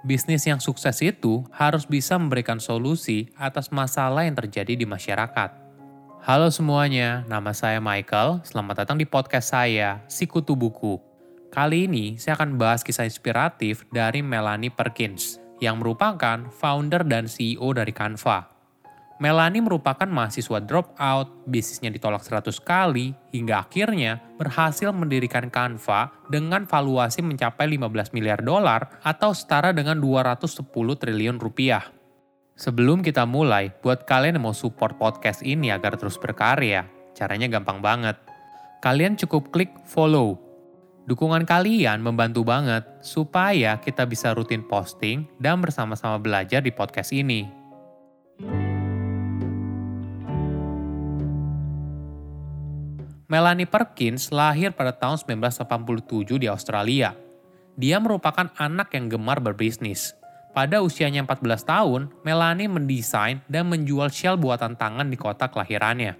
Bisnis yang sukses itu harus bisa memberikan solusi atas masalah yang terjadi di masyarakat. Halo semuanya, nama saya Michael. Selamat datang di podcast saya, Sikutu Buku. Kali ini saya akan bahas kisah inspiratif dari Melanie Perkins, yang merupakan founder dan CEO dari Canva. Melanie merupakan mahasiswa dropout, bisnisnya ditolak 100 kali, hingga akhirnya berhasil mendirikan Canva dengan valuasi mencapai 15 miliar dolar atau setara dengan 210 triliun rupiah. Sebelum kita mulai, buat kalian yang mau support podcast ini agar terus berkarya, caranya gampang banget. Kalian cukup klik follow. Dukungan kalian membantu banget supaya kita bisa rutin posting dan bersama-sama belajar di podcast ini. Melanie Perkins lahir pada tahun 1987 di Australia. Dia merupakan anak yang gemar berbisnis. Pada usianya 14 tahun, Melanie mendesain dan menjual shell buatan tangan di kota kelahirannya.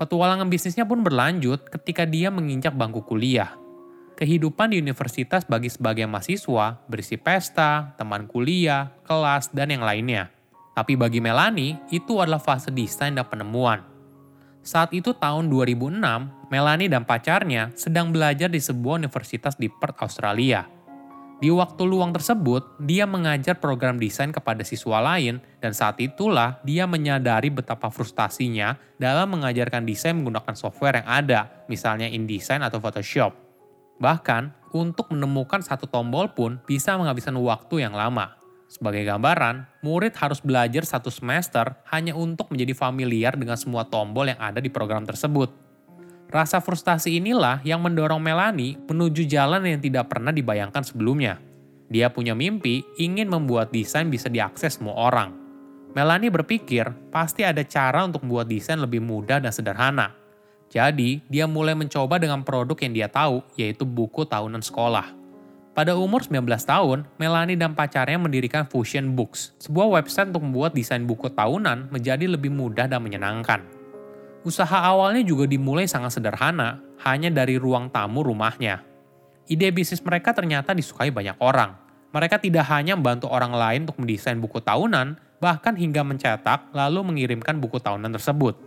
Petualangan bisnisnya pun berlanjut ketika dia menginjak bangku kuliah. Kehidupan di universitas bagi sebagian mahasiswa berisi pesta, teman kuliah, kelas, dan yang lainnya. Tapi bagi Melanie, itu adalah fase desain dan penemuan. Saat itu tahun 2006, Melanie dan pacarnya sedang belajar di sebuah universitas di Perth, Australia. Di waktu luang tersebut, dia mengajar program desain kepada siswa lain dan saat itulah dia menyadari betapa frustasinya dalam mengajarkan desain menggunakan software yang ada, misalnya InDesign atau Photoshop. Bahkan, untuk menemukan satu tombol pun bisa menghabiskan waktu yang lama. Sebagai gambaran, murid harus belajar satu semester hanya untuk menjadi familiar dengan semua tombol yang ada di program tersebut. Rasa frustasi inilah yang mendorong Melanie menuju jalan yang tidak pernah dibayangkan sebelumnya. Dia punya mimpi ingin membuat desain bisa diakses semua orang. Melanie berpikir pasti ada cara untuk membuat desain lebih mudah dan sederhana. Jadi, dia mulai mencoba dengan produk yang dia tahu, yaitu buku tahunan sekolah. Pada umur 19 tahun, Melanie dan pacarnya mendirikan Fusion Books, sebuah website untuk membuat desain buku tahunan menjadi lebih mudah dan menyenangkan. Usaha awalnya juga dimulai sangat sederhana, hanya dari ruang tamu rumahnya. Ide bisnis mereka ternyata disukai banyak orang. Mereka tidak hanya membantu orang lain untuk mendesain buku tahunan, bahkan hingga mencetak lalu mengirimkan buku tahunan tersebut.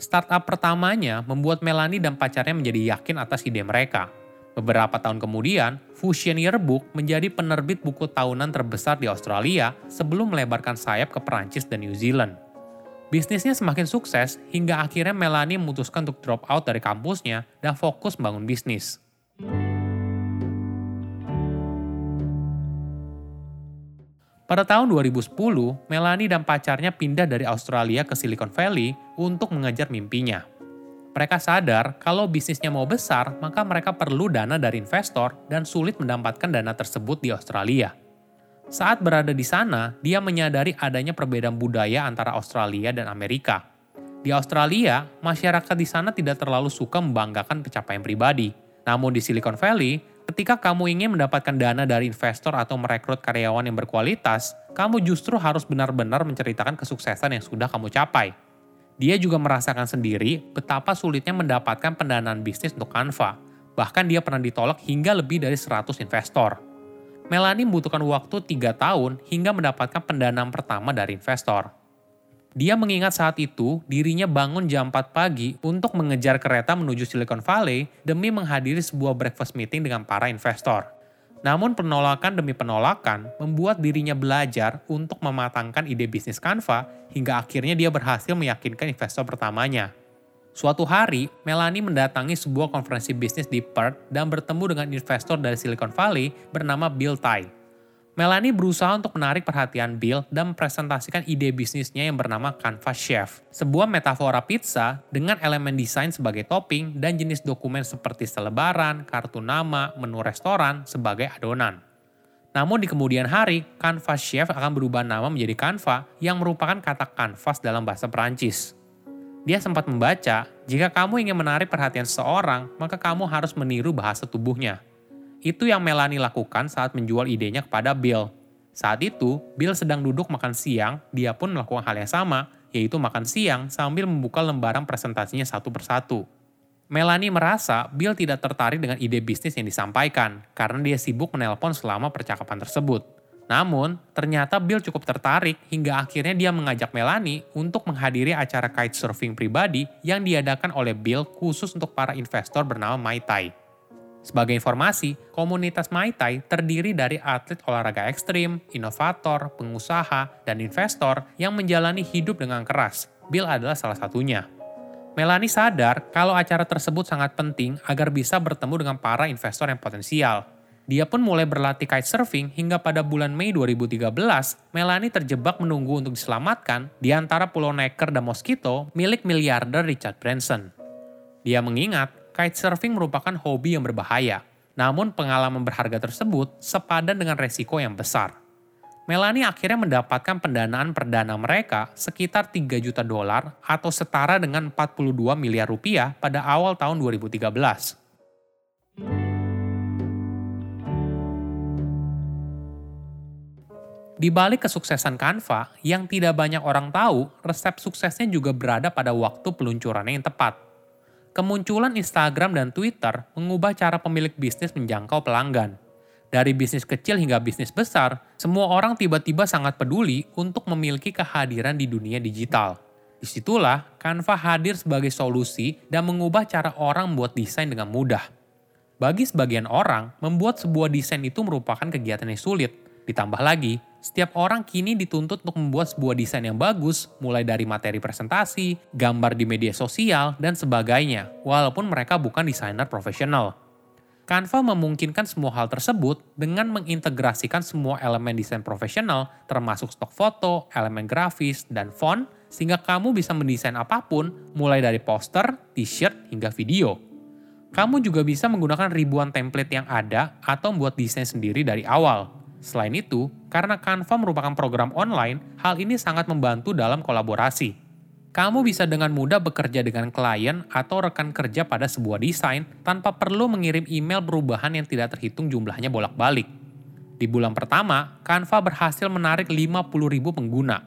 Startup pertamanya membuat Melanie dan pacarnya menjadi yakin atas ide mereka – Beberapa tahun kemudian, Fusion Yearbook menjadi penerbit buku tahunan terbesar di Australia sebelum melebarkan sayap ke Perancis dan New Zealand. Bisnisnya semakin sukses hingga akhirnya Melanie memutuskan untuk drop out dari kampusnya dan fokus membangun bisnis. Pada tahun 2010, Melanie dan pacarnya pindah dari Australia ke Silicon Valley untuk mengejar mimpinya. Mereka sadar kalau bisnisnya mau besar, maka mereka perlu dana dari investor dan sulit mendapatkan dana tersebut di Australia. Saat berada di sana, dia menyadari adanya perbedaan budaya antara Australia dan Amerika. Di Australia, masyarakat di sana tidak terlalu suka membanggakan pencapaian pribadi. Namun di Silicon Valley, ketika kamu ingin mendapatkan dana dari investor atau merekrut karyawan yang berkualitas, kamu justru harus benar-benar menceritakan kesuksesan yang sudah kamu capai. Dia juga merasakan sendiri betapa sulitnya mendapatkan pendanaan bisnis untuk Canva. Bahkan dia pernah ditolak hingga lebih dari 100 investor. Melanie membutuhkan waktu 3 tahun hingga mendapatkan pendanaan pertama dari investor. Dia mengingat saat itu dirinya bangun jam 4 pagi untuk mengejar kereta menuju Silicon Valley demi menghadiri sebuah breakfast meeting dengan para investor. Namun penolakan demi penolakan membuat dirinya belajar untuk mematangkan ide bisnis Canva hingga akhirnya dia berhasil meyakinkan investor pertamanya. Suatu hari, Melanie mendatangi sebuah konferensi bisnis di Perth dan bertemu dengan investor dari Silicon Valley bernama Bill Tai. Melanie berusaha untuk menarik perhatian Bill dan mempresentasikan ide bisnisnya yang bernama Canvas Chef, sebuah metafora pizza dengan elemen desain sebagai topping dan jenis dokumen seperti selebaran, kartu nama, menu restoran sebagai adonan. Namun di kemudian hari, Canvas Chef akan berubah nama menjadi Canva yang merupakan kata kanvas dalam bahasa Perancis. Dia sempat membaca, jika kamu ingin menarik perhatian seseorang, maka kamu harus meniru bahasa tubuhnya. Itu yang Melanie lakukan saat menjual idenya kepada Bill. Saat itu, Bill sedang duduk makan siang, dia pun melakukan hal yang sama, yaitu makan siang sambil membuka lembaran presentasinya satu persatu. Melanie merasa Bill tidak tertarik dengan ide bisnis yang disampaikan, karena dia sibuk menelpon selama percakapan tersebut. Namun, ternyata Bill cukup tertarik hingga akhirnya dia mengajak Melanie untuk menghadiri acara kitesurfing pribadi yang diadakan oleh Bill khusus untuk para investor bernama Mai Tai. Sebagai informasi, komunitas Mai Tai terdiri dari atlet olahraga ekstrim, inovator, pengusaha, dan investor yang menjalani hidup dengan keras. Bill adalah salah satunya. Melanie sadar kalau acara tersebut sangat penting agar bisa bertemu dengan para investor yang potensial, dia pun mulai berlatih kitesurfing hingga pada bulan Mei 2013, Melanie terjebak menunggu untuk diselamatkan di antara Pulau Necker dan Mosquito milik miliarder Richard Branson. Dia mengingat kitesurfing merupakan hobi yang berbahaya, namun pengalaman berharga tersebut sepadan dengan resiko yang besar. Melanie akhirnya mendapatkan pendanaan perdana mereka sekitar 3 juta dolar atau setara dengan 42 miliar rupiah pada awal tahun 2013. Di balik kesuksesan Canva, yang tidak banyak orang tahu, resep suksesnya juga berada pada waktu peluncurannya yang tepat. Kemunculan Instagram dan Twitter mengubah cara pemilik bisnis menjangkau pelanggan. Dari bisnis kecil hingga bisnis besar, semua orang tiba-tiba sangat peduli untuk memiliki kehadiran di dunia digital. Di situlah Canva hadir sebagai solusi dan mengubah cara orang membuat desain dengan mudah. Bagi sebagian orang, membuat sebuah desain itu merupakan kegiatan yang sulit. Ditambah lagi, setiap orang kini dituntut untuk membuat sebuah desain yang bagus, mulai dari materi presentasi, gambar di media sosial, dan sebagainya, walaupun mereka bukan desainer profesional. Canva memungkinkan semua hal tersebut dengan mengintegrasikan semua elemen desain profesional, termasuk stok foto, elemen grafis, dan font, sehingga kamu bisa mendesain apa pun, mulai dari poster, t-shirt, hingga video. Kamu juga bisa menggunakan ribuan template yang ada atau membuat desain sendiri dari awal, Selain itu, karena Canva merupakan program online, hal ini sangat membantu dalam kolaborasi. Kamu bisa dengan mudah bekerja dengan klien atau rekan kerja pada sebuah desain tanpa perlu mengirim email perubahan yang tidak terhitung jumlahnya bolak-balik. Di bulan pertama, Canva berhasil menarik 50.000 pengguna.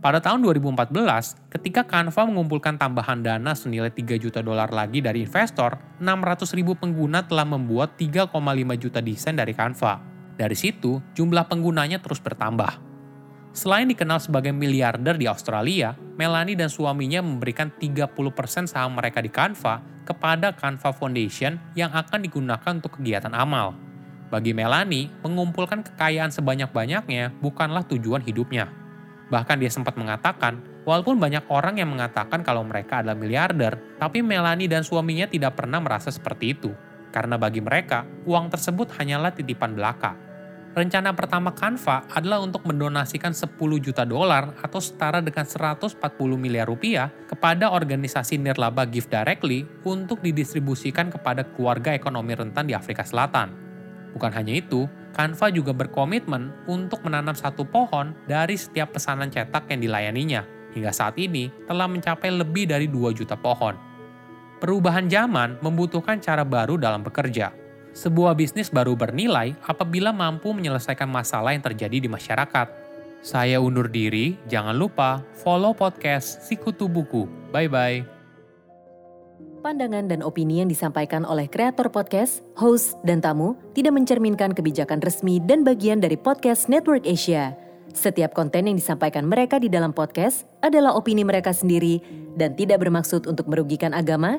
Pada tahun 2014, ketika Canva mengumpulkan tambahan dana senilai 3 juta dolar lagi dari investor, 600.000 pengguna telah membuat 3,5 juta desain dari Canva. Dari situ, jumlah penggunanya terus bertambah. Selain dikenal sebagai miliarder di Australia, Melanie dan suaminya memberikan 30% saham mereka di Canva kepada Canva Foundation yang akan digunakan untuk kegiatan amal. Bagi Melanie, mengumpulkan kekayaan sebanyak-banyaknya bukanlah tujuan hidupnya. Bahkan dia sempat mengatakan, walaupun banyak orang yang mengatakan kalau mereka adalah miliarder, tapi Melanie dan suaminya tidak pernah merasa seperti itu. Karena bagi mereka, uang tersebut hanyalah titipan belaka Rencana pertama Canva adalah untuk mendonasikan 10 juta dolar atau setara dengan 140 miliar rupiah kepada organisasi nirlaba Give Directly untuk didistribusikan kepada keluarga ekonomi rentan di Afrika Selatan. Bukan hanya itu, Canva juga berkomitmen untuk menanam satu pohon dari setiap pesanan cetak yang dilayaninya. Hingga saat ini telah mencapai lebih dari 2 juta pohon. Perubahan zaman membutuhkan cara baru dalam bekerja, sebuah bisnis baru bernilai apabila mampu menyelesaikan masalah yang terjadi di masyarakat. Saya undur diri, jangan lupa follow podcast Sikutu Buku. Bye-bye. Pandangan dan opini yang disampaikan oleh kreator podcast, host, dan tamu tidak mencerminkan kebijakan resmi dan bagian dari podcast Network Asia. Setiap konten yang disampaikan mereka di dalam podcast adalah opini mereka sendiri dan tidak bermaksud untuk merugikan agama,